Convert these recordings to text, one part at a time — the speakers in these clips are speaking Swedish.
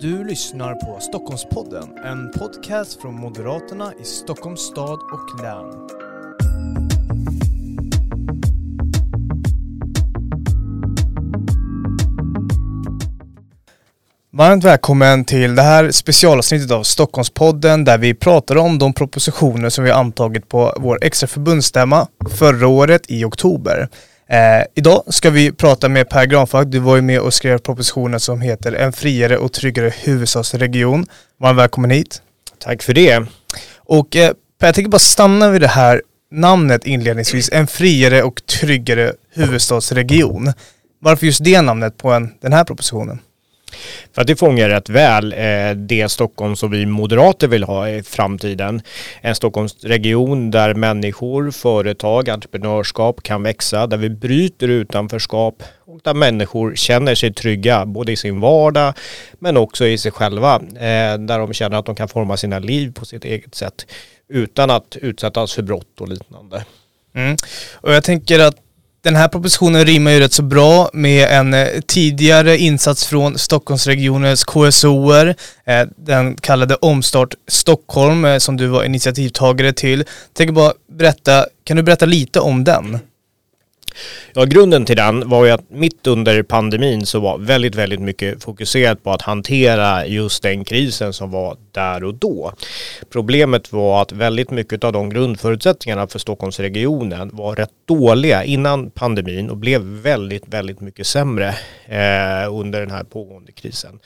Du lyssnar på Stockholmspodden, en podcast från Moderaterna i Stockholms stad och län. Varmt välkommen till det här specialavsnittet av Stockholmspodden där vi pratar om de propositioner som vi antagit på vår extra förbundsstämma förra året i oktober. Eh, idag ska vi prata med Per Granfalk. Du var ju med och skrev propositionen som heter En friare och tryggare huvudstadsregion. Varmt välkommen hit. Tack för det. Och eh, Per, jag tänker bara stanna vid det här namnet inledningsvis. En friare och tryggare huvudstadsregion. Varför just det namnet på en, den här propositionen? För att det fångar rätt väl eh, det Stockholm som vi moderater vill ha i framtiden. En Stockholmsregion där människor, företag, entreprenörskap kan växa, där vi bryter utanförskap och där människor känner sig trygga både i sin vardag men också i sig själva. Eh, där de känner att de kan forma sina liv på sitt eget sätt utan att utsättas för brott och liknande. Mm. Och jag tänker att den här propositionen rimmar ju rätt så bra med en eh, tidigare insats från Stockholmsregionens KSOer, eh, den kallade Omstart Stockholm eh, som du var initiativtagare till. Tänker bara berätta, kan du berätta lite om den? Ja, grunden till den var ju att mitt under pandemin så var väldigt, väldigt mycket fokuserat på att hantera just den krisen som var där och då. Problemet var att väldigt mycket av de grundförutsättningarna för Stockholmsregionen var rätt dåliga innan pandemin och blev väldigt, väldigt mycket sämre eh, under den här pågående krisen.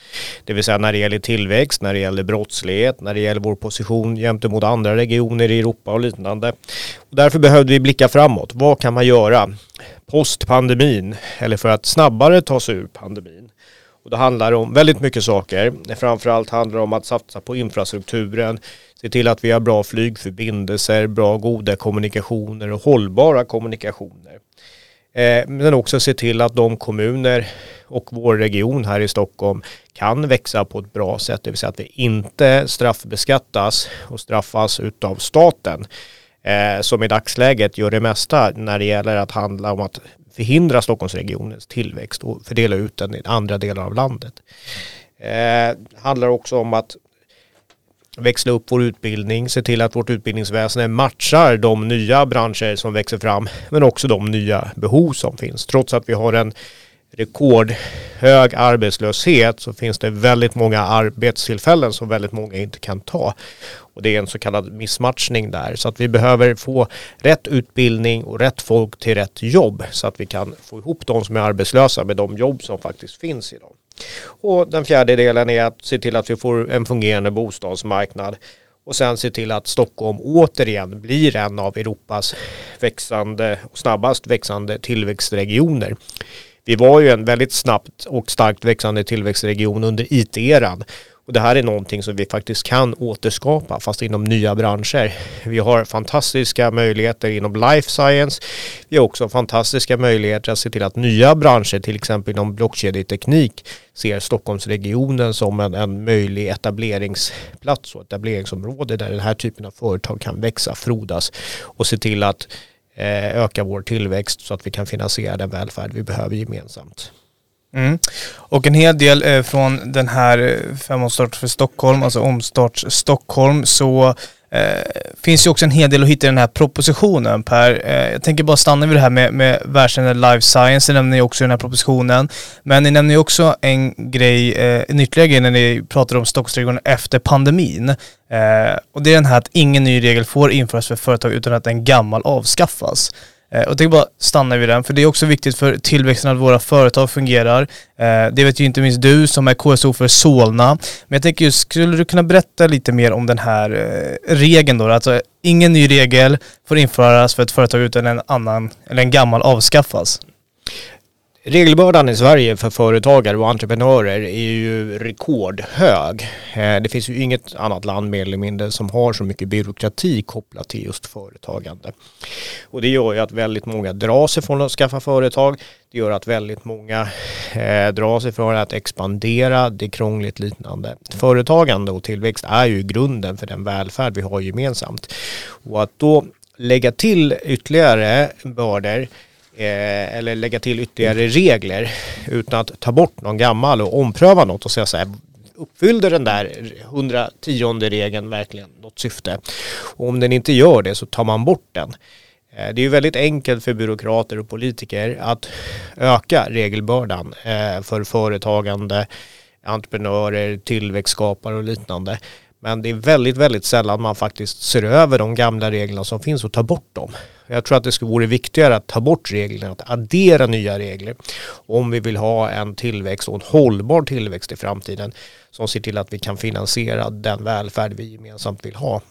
Det vill säga när det gäller tillväxt, när det gäller brottslighet, när det gäller vår position gentemot andra regioner i Europa och liknande. Och därför behövde vi blicka framåt. Vad kan man göra? Postpandemin eller för att snabbare ta sig ur pandemin. Och det handlar om väldigt mycket saker. Framförallt handlar det om att satsa på infrastrukturen, se till att vi har bra flygförbindelser, bra goda kommunikationer och hållbara kommunikationer. Eh, men också se till att de kommuner och vår region här i Stockholm kan växa på ett bra sätt, det vill säga att vi inte straffbeskattas och straffas utav staten eh, som i dagsläget gör det mesta när det gäller att handla om att förhindra Stockholmsregionens tillväxt och fördela ut den i andra delar av landet. Eh, handlar också om att växla upp vår utbildning, se till att vårt utbildningsväsende matchar de nya branscher som växer fram, men också de nya behov som finns. Trots att vi har en rekordhög arbetslöshet så finns det väldigt många arbetstillfällen som väldigt många inte kan ta. Och det är en så kallad missmatchning där. Så att vi behöver få rätt utbildning och rätt folk till rätt jobb så att vi kan få ihop de som är arbetslösa med de jobb som faktiskt finns idag. Och den fjärde delen är att se till att vi får en fungerande bostadsmarknad och sen se till att Stockholm återigen blir en av Europas växande och snabbast växande tillväxtregioner. Vi var ju en väldigt snabbt och starkt växande tillväxtregion under IT-eran. Och det här är någonting som vi faktiskt kan återskapa fast inom nya branscher. Vi har fantastiska möjligheter inom life science. Vi har också fantastiska möjligheter att se till att nya branscher, till exempel inom blockkedjeteknik, ser Stockholmsregionen som en, en möjlig etableringsplats och etableringsområde där den här typen av företag kan växa, frodas och se till att Eh, öka vår tillväxt så att vi kan finansiera den välfärd vi behöver gemensamt. Mm. Och en hel del eh, från den här eh, femårsstart för Stockholm, alltså omstart Stockholm, så Eh, finns ju också en hel del att hitta i den här propositionen Per. Eh, jag tänker bara stanna vid det här med, med världskända life science, det nämner ni också i den här propositionen. Men ni nämner ju också en grej, eh, en ytterligare grej när ni pratar om Stockholmsregionen efter pandemin. Eh, och det är den här att ingen ny regel får införas för företag utan att en gammal avskaffas. Eh, och jag bara stanna vid den, för det är också viktigt för tillväxten att våra företag fungerar. Eh, det vet ju inte minst du som är KSO för Solna. Men jag tänker just, skulle du kunna berätta lite mer om den här eh, regeln då? Alltså ingen ny regel får införas för ett företag utan en annan, eller en gammal avskaffas. Regelbördan i Sverige för företagare och entreprenörer är ju rekordhög. Eh, det finns ju inget annat land mer eller mindre som har så mycket byråkrati kopplat till just företagande. Och det gör ju att väldigt många drar sig från att skaffa företag. Det gör att väldigt många eh, drar sig från att expandera. Det är krångligt liknande. Företagande och tillväxt är ju grunden för den välfärd vi har gemensamt. Och att då lägga till ytterligare bördor eh, eller lägga till ytterligare regler utan att ta bort någon gammal och ompröva något och säga så här uppfyllde den där 110 regeln verkligen något syfte. Och om den inte gör det så tar man bort den. Eh, det är ju väldigt enkelt för byråkrater och politiker att öka regelbördan eh, för företagande, entreprenörer, tillväxtskapare och liknande. Men det är väldigt, väldigt sällan man faktiskt ser över de gamla reglerna som finns och tar bort dem. Jag tror att det skulle vara viktigare att ta bort reglerna, att addera nya regler om vi vill ha en tillväxt och en hållbar tillväxt i framtiden som ser till att vi kan finansiera den välfärd vi gemensamt vill ha.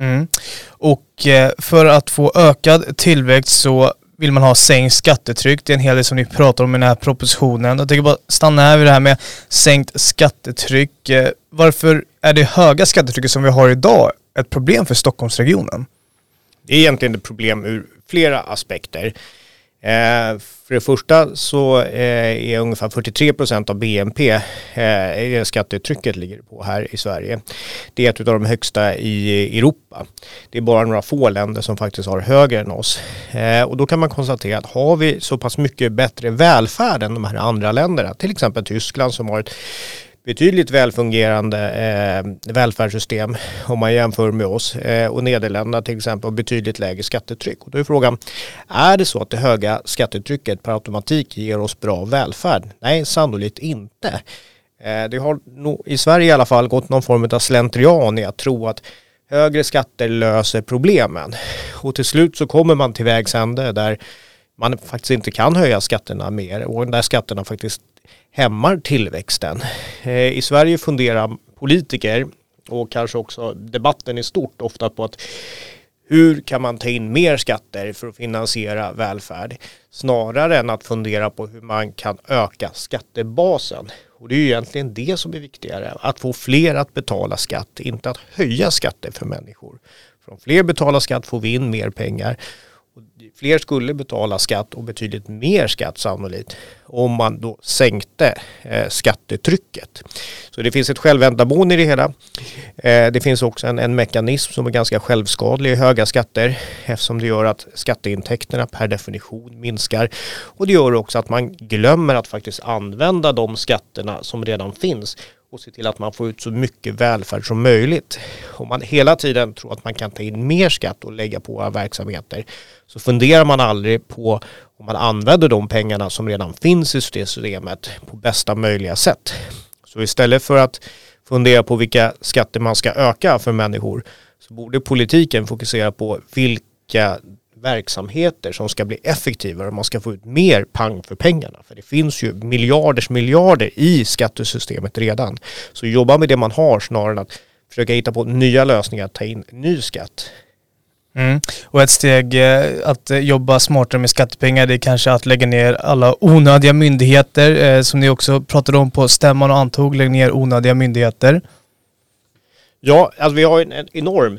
Mm. Och eh, för att få ökad tillväxt så vill man ha sänkt skattetryck. Det är en hel del som ni pratar om i den här propositionen. Jag tänker bara stanna här vid det här med sänkt skattetryck. Eh, varför är det höga skattetrycket som vi har idag ett problem för Stockholmsregionen? Det är egentligen ett problem ur flera aspekter. Eh, för det första så eh, är ungefär 43 procent av BNP eh, skattetrycket ligger på här i Sverige. Det är ett av de högsta i Europa. Det är bara några få länder som faktiskt har högre än oss. Eh, och då kan man konstatera att har vi så pass mycket bättre välfärd än de här andra länderna, till exempel Tyskland som har ett betydligt välfungerande eh, välfärdssystem om man jämför med oss eh, och Nederländerna till exempel har betydligt lägre skattetryck. Och då är frågan, är det så att det höga skattetrycket per automatik ger oss bra välfärd? Nej, sannolikt inte. Eh, det har no, i Sverige i alla fall gått någon form av slentrian i att tro att högre skatter löser problemen. Och till slut så kommer man till vägs ände där man faktiskt inte kan höja skatterna mer och där skatterna faktiskt hämmar tillväxten. Eh, I Sverige funderar politiker och kanske också debatten i stort ofta på att hur kan man ta in mer skatter för att finansiera välfärd snarare än att fundera på hur man kan öka skattebasen. Och det är ju egentligen det som är viktigare, att få fler att betala skatt, inte att höja skatter för människor. För om fler betalar skatt får vi in mer pengar fler skulle betala skatt och betydligt mer skatt sannolikt om man då sänkte eh, skattetrycket. Så det finns ett självändamål i det hela. Eh, det finns också en, en mekanism som är ganska självskadlig i höga skatter eftersom det gör att skatteintäkterna per definition minskar och det gör också att man glömmer att faktiskt använda de skatterna som redan finns och se till att man får ut så mycket välfärd som möjligt. Om man hela tiden tror att man kan ta in mer skatt och lägga på våra verksamheter så funderar man aldrig på om man använder de pengarna som redan finns i systemet på bästa möjliga sätt. Så istället för att fundera på vilka skatter man ska öka för människor så borde politiken fokusera på vilka verksamheter som ska bli effektivare och man ska få ut mer pang för pengarna. För det finns ju miljarders miljarder i skattesystemet redan. Så jobba med det man har snarare än att försöka hitta på nya lösningar att ta in ny skatt. Mm. Och ett steg eh, att jobba smartare med skattepengar det är kanske att lägga ner alla onödiga myndigheter eh, som ni också pratade om på stämman och antog, lägga ner onödiga myndigheter. Ja, alltså vi har en enorm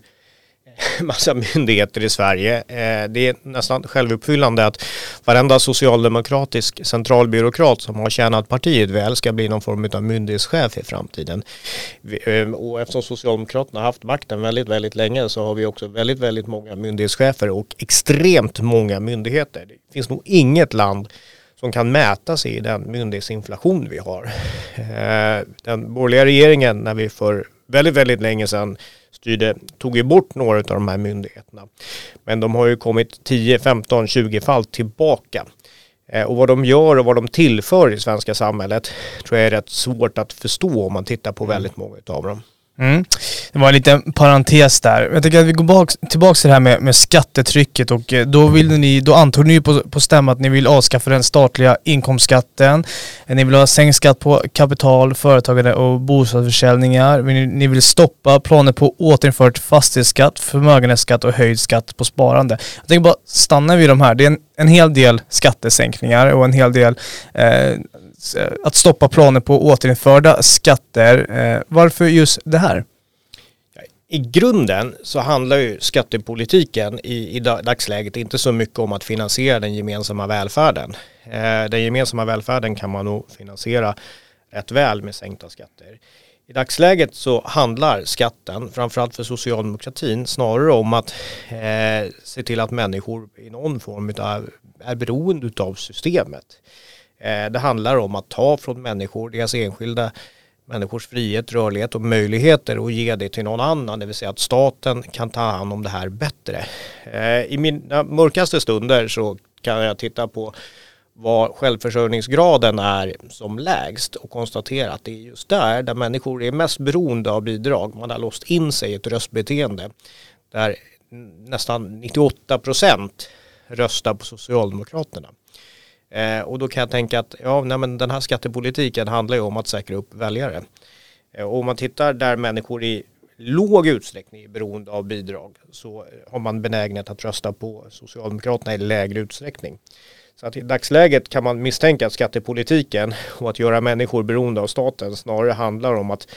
massa myndigheter i Sverige. Eh, det är nästan självuppfyllande att varenda socialdemokratisk centralbyråkrat som har tjänat partiet väl ska bli någon form av myndighetschef i framtiden. Eh, och eftersom Socialdemokraterna har haft makten väldigt, väldigt länge så har vi också väldigt, väldigt många myndighetschefer och extremt många myndigheter. Det finns nog inget land som kan mäta sig i den myndighetsinflation vi har. Eh, den borgerliga regeringen när vi för väldigt, väldigt länge sedan styrde tog ju bort några av de här myndigheterna. Men de har ju kommit 10, 15, 20 fall tillbaka. Eh, och vad de gör och vad de tillför i svenska samhället tror jag är rätt svårt att förstå om man tittar på väldigt många av dem. Mm. Det var en liten parentes där. Jag tänker att vi går bak, tillbaka till det här med, med skattetrycket och eh, då, vill ni, då antog ni på, på stämman att ni vill avskaffa den statliga inkomstskatten. Eh, ni vill ha sänkt skatt på kapital, företagande och bostadsförsäljningar. Ni, ni vill stoppa planer på återinfört fastighetsskatt, förmögenhetsskatt och höjd skatt på sparande. Jag tänker bara stanna vid de här. Det är en, en hel del skattesänkningar och en hel del eh, att stoppa planer på återinförda skatter. Eh, varför just det här? I grunden så handlar ju skattepolitiken i, i dagsläget inte så mycket om att finansiera den gemensamma välfärden. Eh, den gemensamma välfärden kan man nog finansiera rätt väl med sänkta skatter. I dagsläget så handlar skatten, framförallt för socialdemokratin, snarare om att eh, se till att människor i någon form utav, är beroende av systemet. Eh, det handlar om att ta från människor deras enskilda människors frihet, rörlighet och möjligheter och ge det till någon annan, det vill säga att staten kan ta hand om det här bättre. Eh, I mina mörkaste stunder så kan jag titta på vad självförsörjningsgraden är som lägst och konstatera att det är just där, där människor är mest beroende av bidrag, man har låst in sig i ett röstbeteende, där nästan 98 procent röstar på Socialdemokraterna. Eh, och då kan jag tänka att ja, nej, men den här skattepolitiken handlar ju om att säkra upp väljare. Eh, och om man tittar där människor i låg utsträckning är beroende av bidrag så har man benägenhet att rösta på Socialdemokraterna i lägre utsträckning. Så att i dagsläget kan man misstänka att skattepolitiken och att göra människor beroende av staten snarare handlar om att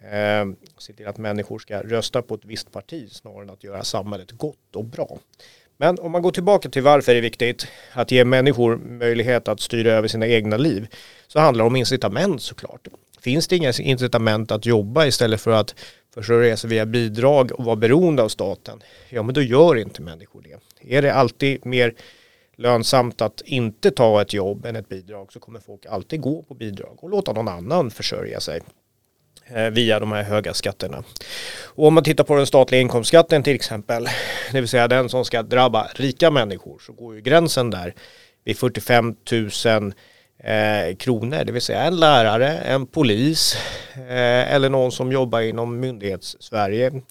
eh, se till att människor ska rösta på ett visst parti snarare än att göra samhället gott och bra. Men om man går tillbaka till varför det är viktigt att ge människor möjlighet att styra över sina egna liv så handlar det om incitament såklart. Finns det inga incitament att jobba istället för att försörja sig via bidrag och vara beroende av staten, ja men då gör inte människor det. Är det alltid mer lönsamt att inte ta ett jobb än ett bidrag så kommer folk alltid gå på bidrag och låta någon annan försörja sig. Eh, via de här höga skatterna. Och om man tittar på den statliga inkomstskatten till exempel, det vill säga den som ska drabba rika människor, så går ju gränsen där vid 45 000 eh, kronor, det vill säga en lärare, en polis eh, eller någon som jobbar inom myndighets-Sverige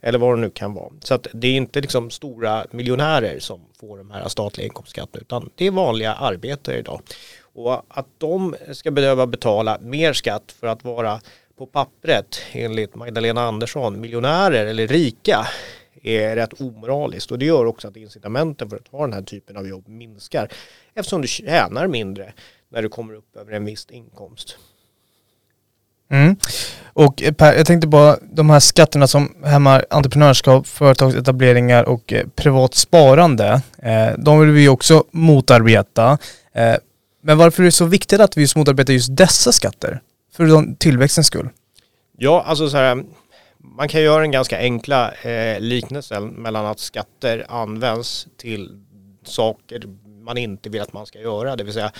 eller vad det nu kan vara. Så att det är inte liksom stora miljonärer som får de här statliga inkomstskatterna utan det är vanliga arbetare idag. Och att de ska behöva betala mer skatt för att vara på pappret enligt Magdalena Andersson miljonärer eller rika är rätt omoraliskt och det gör också att incitamenten för att ha den här typen av jobb minskar eftersom du tjänar mindre när du kommer upp över en viss inkomst. Mm. Och eh, Per, jag tänkte bara de här skatterna som hämmar entreprenörskap, företagsetableringar och eh, privat sparande, eh, de vill vi också motarbeta. Eh, men varför är det så viktigt att vi just motarbetar just dessa skatter? För tillväxtens skull? Ja, alltså så här, man kan göra en ganska enkla eh, liknelse mellan att skatter används till saker man inte vill att man ska göra. Det vill säga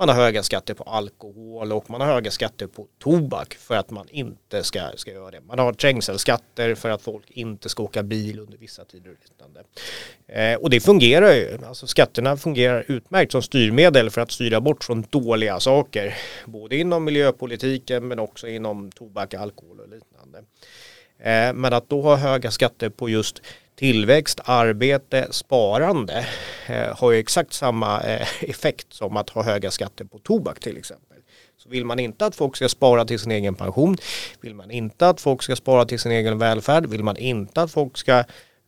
man har höga skatter på alkohol och man har höga skatter på tobak för att man inte ska, ska göra det. Man har trängselskatter för att folk inte ska åka bil under vissa tider och liknande. Eh, och det fungerar ju. Alltså skatterna fungerar utmärkt som styrmedel för att styra bort från dåliga saker. Både inom miljöpolitiken men också inom tobak, alkohol och liknande. Eh, men att då ha höga skatter på just tillväxt, arbete, sparande eh, har ju exakt samma eh, effekt som att ha höga skatter på tobak till exempel. Så vill man inte att folk ska spara till sin egen pension, vill man inte att folk ska spara till sin egen välfärd, vill man inte att folk ska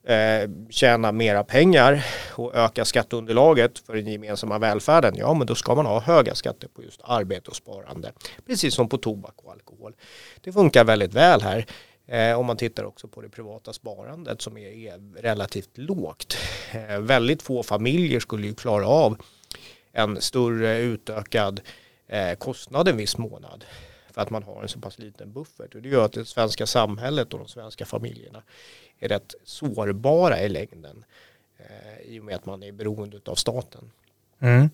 eh, tjäna mera pengar och öka skatteunderlaget för den gemensamma välfärden, ja men då ska man ha höga skatter på just arbete och sparande. Precis som på tobak och alkohol. Det funkar väldigt väl här. Eh, om man tittar också på det privata sparandet som är, är relativt lågt. Eh, väldigt få familjer skulle ju klara av en större utökad eh, kostnad en viss månad för att man har en så pass liten buffert. Och det gör att det svenska samhället och de svenska familjerna är rätt sårbara i längden eh, i och med att man är beroende av staten. Mm.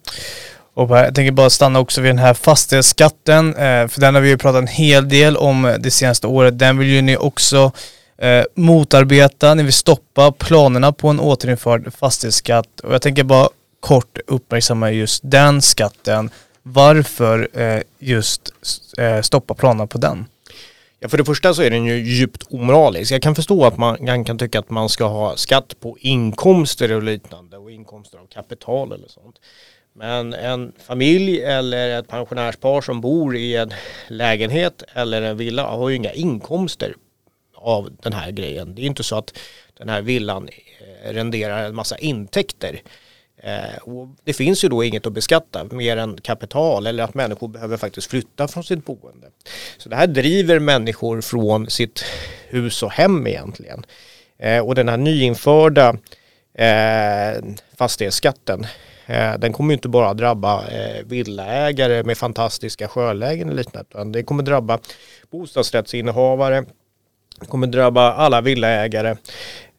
Och jag tänker bara stanna också vid den här fastighetsskatten, eh, för den har vi ju pratat en hel del om eh, det senaste året. Den vill ju ni också eh, motarbeta, ni vill stoppa planerna på en återinförd fastighetsskatt. Och jag tänker bara kort uppmärksamma just den skatten. Varför just stoppa planerna på den? Ja, för det första så är den ju djupt omoralisk. Jag kan förstå att man kan tycka att man ska ha skatt på inkomster och liknande och inkomster av kapital eller sånt. Men en familj eller ett pensionärspar som bor i en lägenhet eller en villa har ju inga inkomster av den här grejen. Det är inte så att den här villan eh, renderar en massa intäkter. Eh, och det finns ju då inget att beskatta mer än kapital eller att människor behöver faktiskt flytta från sitt boende. Så det här driver människor från sitt hus och hem egentligen. Eh, och den här nyinförda eh, fastighetsskatten eh, den kommer inte bara drabba eh, villaägare med fantastiska sjölägen och liknande utan det kommer drabba bostadsrättsinnehavare, det kommer drabba alla villaägare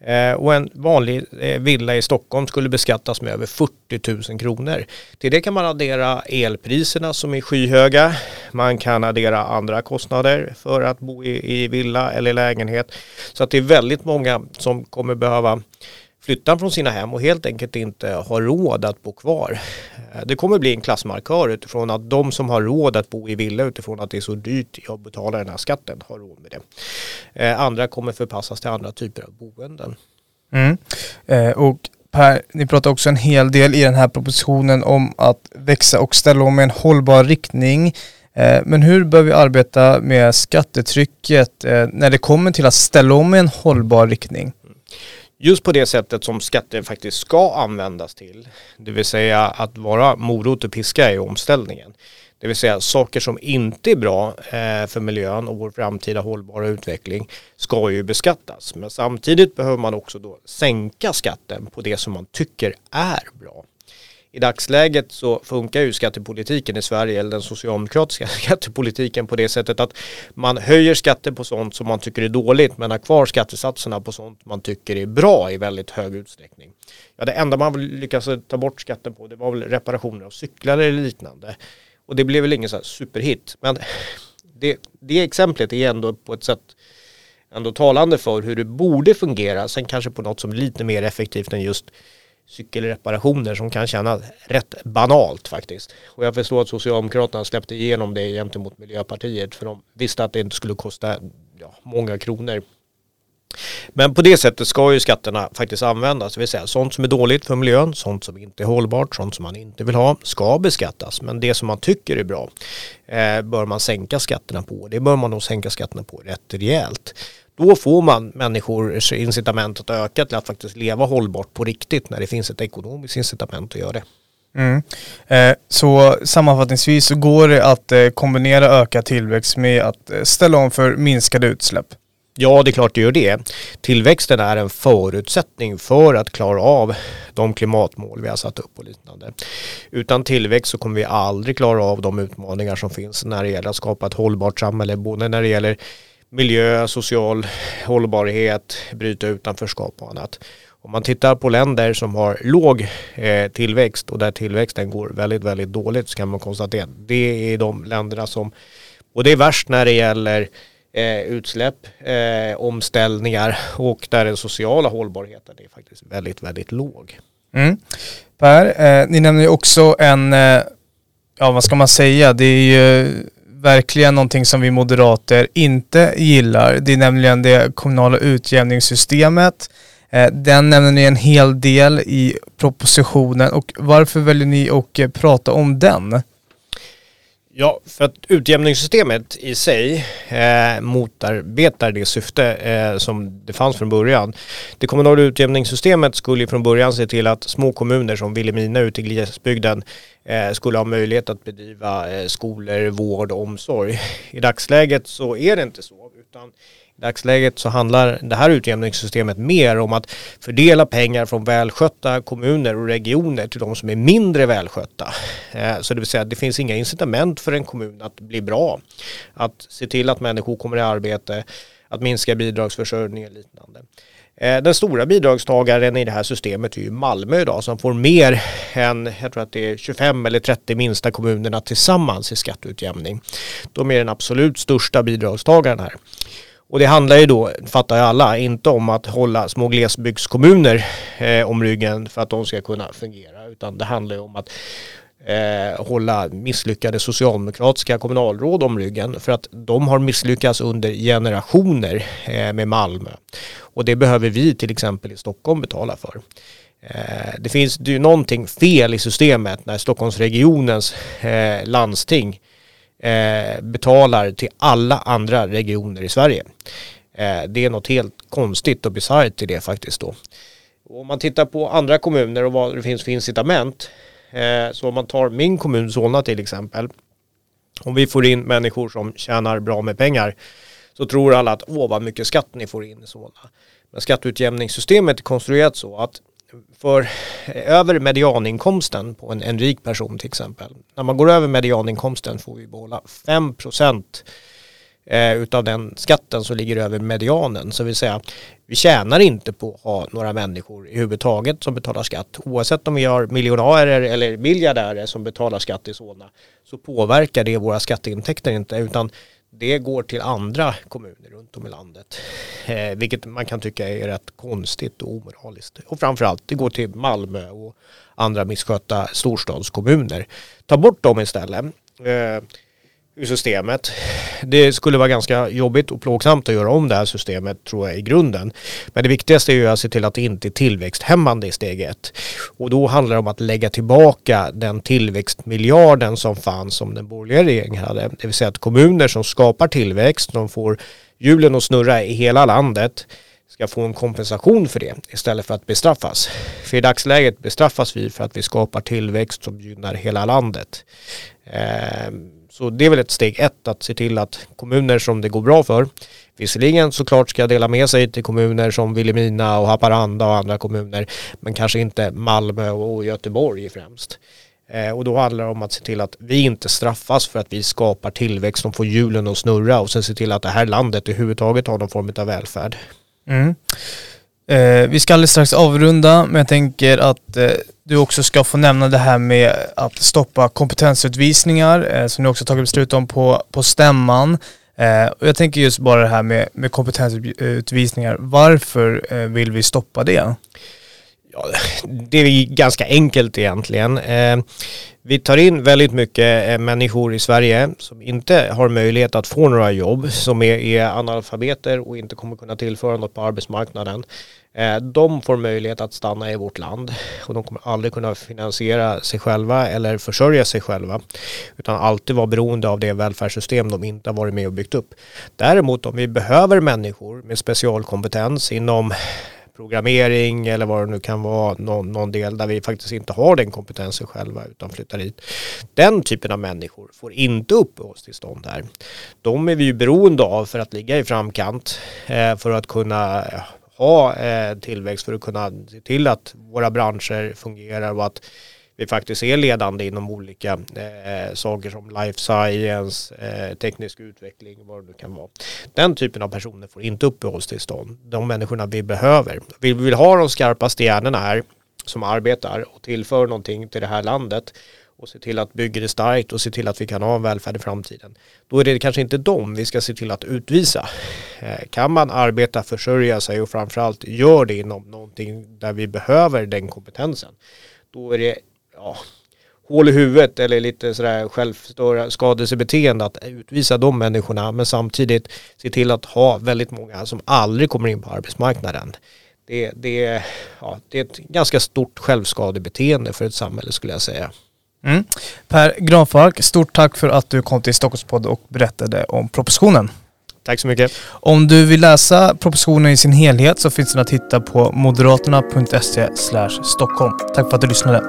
eh, och en vanlig eh, villa i Stockholm skulle beskattas med över 40 000 kronor. Till det kan man addera elpriserna som är skyhöga. Man kan addera andra kostnader för att bo i, i villa eller lägenhet. Så att det är väldigt många som kommer behöva flyttar från sina hem och helt enkelt inte har råd att bo kvar. Eh, det kommer bli en klassmarkör utifrån att de som har råd att bo i villa utifrån att det är så dyrt att betala den här skatten har råd med det. Eh, andra kommer förpassas till andra typer av boenden. Mm. Eh, och Per, ni pratar också en hel del i den här propositionen om att växa och ställa om i en hållbar riktning. Eh, men hur bör vi arbeta med skattetrycket när det kommer till att ställa om i en hållbar riktning? Just på det sättet som skatter faktiskt ska användas till. Det vill säga att vara morot och piska i omställningen. Det vill säga saker som inte är bra eh, för miljön och vår framtida hållbara utveckling ska ju beskattas. Men samtidigt behöver man också då sänka skatten på det som man tycker är bra i dagsläget så funkar ju skattepolitiken i Sverige, eller den socialdemokratiska skattepolitiken på det sättet att man höjer skatter på sånt som man tycker är dåligt men har kvar skattesatserna på sånt man tycker är bra i väldigt hög utsträckning. Ja, det enda man lyckas ta bort skatten på det var väl reparationer av cyklar eller liknande. Och det blev väl ingen så här superhit. Men det, det exemplet är ändå på ett sätt ändå talande för hur det borde fungera. Sen kanske på något som är lite mer effektivt än just cykelreparationer som kan kännas rätt banalt faktiskt. Och jag förstår att Socialdemokraterna släppte igenom det gentemot Miljöpartiet för de visste att det inte skulle kosta ja, många kronor. Men på det sättet ska ju skatterna faktiskt användas, det vill säga sånt som är dåligt för miljön, sånt som inte är hållbart, sånt som man inte vill ha ska beskattas. Men det som man tycker är bra eh, bör man sänka skatterna på. Det bör man nog sänka skatterna på rätt rejält. Då får man människors incitament att öka till att faktiskt leva hållbart på riktigt när det finns ett ekonomiskt incitament att göra det. Mm. Eh, så sammanfattningsvis så går det att eh, kombinera ökad tillväxt med att eh, ställa om för minskade utsläpp. Ja, det är klart det gör det. Tillväxten är en förutsättning för att klara av de klimatmål vi har satt upp och liknande. Utan tillväxt så kommer vi aldrig klara av de utmaningar som finns när det gäller att skapa ett hållbart samhälle, både när det gäller miljö, social hållbarhet, bryta utanförskap och annat. Om man tittar på länder som har låg eh, tillväxt och där tillväxten går väldigt, väldigt dåligt så kan man konstatera att det är de länderna som och det är värst när det gäller eh, utsläpp, eh, omställningar och där den sociala hållbarheten är faktiskt väldigt, väldigt låg. Mm. Per, eh, ni nämner ju också en, eh, ja vad ska man säga, det är ju verkligen någonting som vi moderater inte gillar. Det är nämligen det kommunala utjämningssystemet. Eh, den nämner ni en hel del i propositionen och varför väljer ni att eh, prata om den? Ja, för att utjämningssystemet i sig eh, motarbetar det syfte eh, som det fanns från början. Det kommunala utjämningssystemet skulle från början se till att små kommuner som Vilhelmina ute i glesbygden eh, skulle ha möjlighet att bedriva eh, skolor, vård och omsorg. I dagsläget så är det inte så, utan dagsläget så handlar det här utjämningssystemet mer om att fördela pengar från välskötta kommuner och regioner till de som är mindre välskötta. Eh, så det vill säga att det finns inga incitament för en kommun att bli bra. Att se till att människor kommer i arbete, att minska bidragsförsörjning och liknande. Eh, den stora bidragstagaren i det här systemet är ju Malmö idag som får mer än, jag tror att det är 25 eller 30 minsta kommunerna tillsammans i skatteutjämning. De är den absolut största bidragstagaren här. Och det handlar ju då, fattar ju alla, inte om att hålla små glesbygdskommuner eh, om ryggen för att de ska kunna fungera, utan det handlar ju om att eh, hålla misslyckade socialdemokratiska kommunalråd om ryggen för att de har misslyckats under generationer eh, med Malmö. Och det behöver vi till exempel i Stockholm betala för. Eh, det finns ju någonting fel i systemet när Stockholmsregionens eh, landsting eh, betalar till alla andra regioner i Sverige. Eh, det är något helt konstigt och bisarrt i det faktiskt då. Om man tittar på andra kommuner och vad det finns för incitament. Eh, så om man tar min kommun Solna till exempel. Om vi får in människor som tjänar bra med pengar så tror alla att åh vad mycket skatt ni får in i Solna. Men skatteutjämningssystemet är konstruerat så att för eh, över medianinkomsten på en, en rik person till exempel. När man går över medianinkomsten får vi behålla 5% eh, utav den skatten som ligger över medianen. Så vill säga, vi tjänar inte på att ha några människor i huvudtaget som betalar skatt. Oavsett om vi har miljonärer eller miljardärer som betalar skatt i Solna så påverkar det våra skatteintäkter inte utan det går till andra kommuner runt om i landet. Eh, vilket man kan tycka är rätt konstigt och omoraliskt. Och framförallt det går till Malmö och andra misskötta storstadskommuner. Ta bort dem istället. Eh, ur systemet. Det skulle vara ganska jobbigt och plågsamt att göra om det här systemet tror jag i grunden. Men det viktigaste är ju att se till att det inte är tillväxthämmande i steg ett. Och då handlar det om att lägga tillbaka den tillväxtmiljarden som fanns som den borgerliga regeringen hade. Det vill säga att kommuner som skapar tillväxt, de får hjulen att snurra i hela landet ska få en kompensation för det istället för att bestraffas. För i dagsläget bestraffas vi för att vi skapar tillväxt som gynnar hela landet. Eh, så det är väl ett steg ett att se till att kommuner som det går bra för, visserligen såklart ska dela med sig till kommuner som Vilhelmina och Haparanda och andra kommuner, men kanske inte Malmö och Göteborg främst. Eh, och då handlar det om att se till att vi inte straffas för att vi skapar tillväxt som får hjulen att snurra och sen se till att det här landet överhuvudtaget har någon form av välfärd. Mm. Eh, vi ska alldeles strax avrunda, men jag tänker att eh, du också ska få nämna det här med att stoppa kompetensutvisningar, eh, som ni också tagit beslut om på, på stämman. Eh, och jag tänker just bara det här med, med kompetensutvisningar. Varför eh, vill vi stoppa det? Ja, det är ganska enkelt egentligen. Eh, vi tar in väldigt mycket eh, människor i Sverige som inte har möjlighet att få några jobb, som är, analfabeter och inte kommer kunna tillföra något på arbetsmarknaden. Eh, de får möjlighet att stanna i vårt land och de kommer aldrig kunna finansiera sig själva eller försörja sig själva utan alltid vara beroende av det välfärdssystem de inte har varit med och byggt upp. Däremot om vi behöver människor med specialkompetens inom programmering eller vad det nu kan vara, någon, någon, del där vi faktiskt inte har den kompetensen själva utan flyttar hit. Den typen av människor får inte uppehållstillstånd här. De är vi ju beroende av för att ligga i framkant, eh, för att kunna eh, ha eh, tillväxt, för att kunna se till att våra branscher fungerar och att vi faktiskt är ledande inom olika eh, saker som life science, eh, teknisk utveckling, vad det nu kan vara. Den typen av personer får inte uppehållstillstånd. De människorna vi behöver. Vi vill ha de skarpaste hjärnorna här som arbetar och tillför någonting till det här landet och se till att bygga det starkt och se till att vi kan ha en välfärd i framtiden. Då är det kanske inte dem vi ska se till att utvisa. Eh, kan man arbeta, försörja sig och framförallt gör det inom någonting där vi behöver den kompetensen. Då är det ja, hål i huvudet eller lite sådär självskadelsebeteende att utvisa de människorna men samtidigt se till att ha väldigt många som aldrig kommer in på arbetsmarknaden. Det, det, ja, det är ett ganska stort självskadebeteende för ett samhälle skulle jag säga. Mm. Per Granfalk, stort tack för att du kom till Stockholmspodd och berättade om propositionen. Tack så mycket. Om du vill läsa propositionen i sin helhet så finns den att hitta på moderaterna.se Stockholm. Tack för att du lyssnade.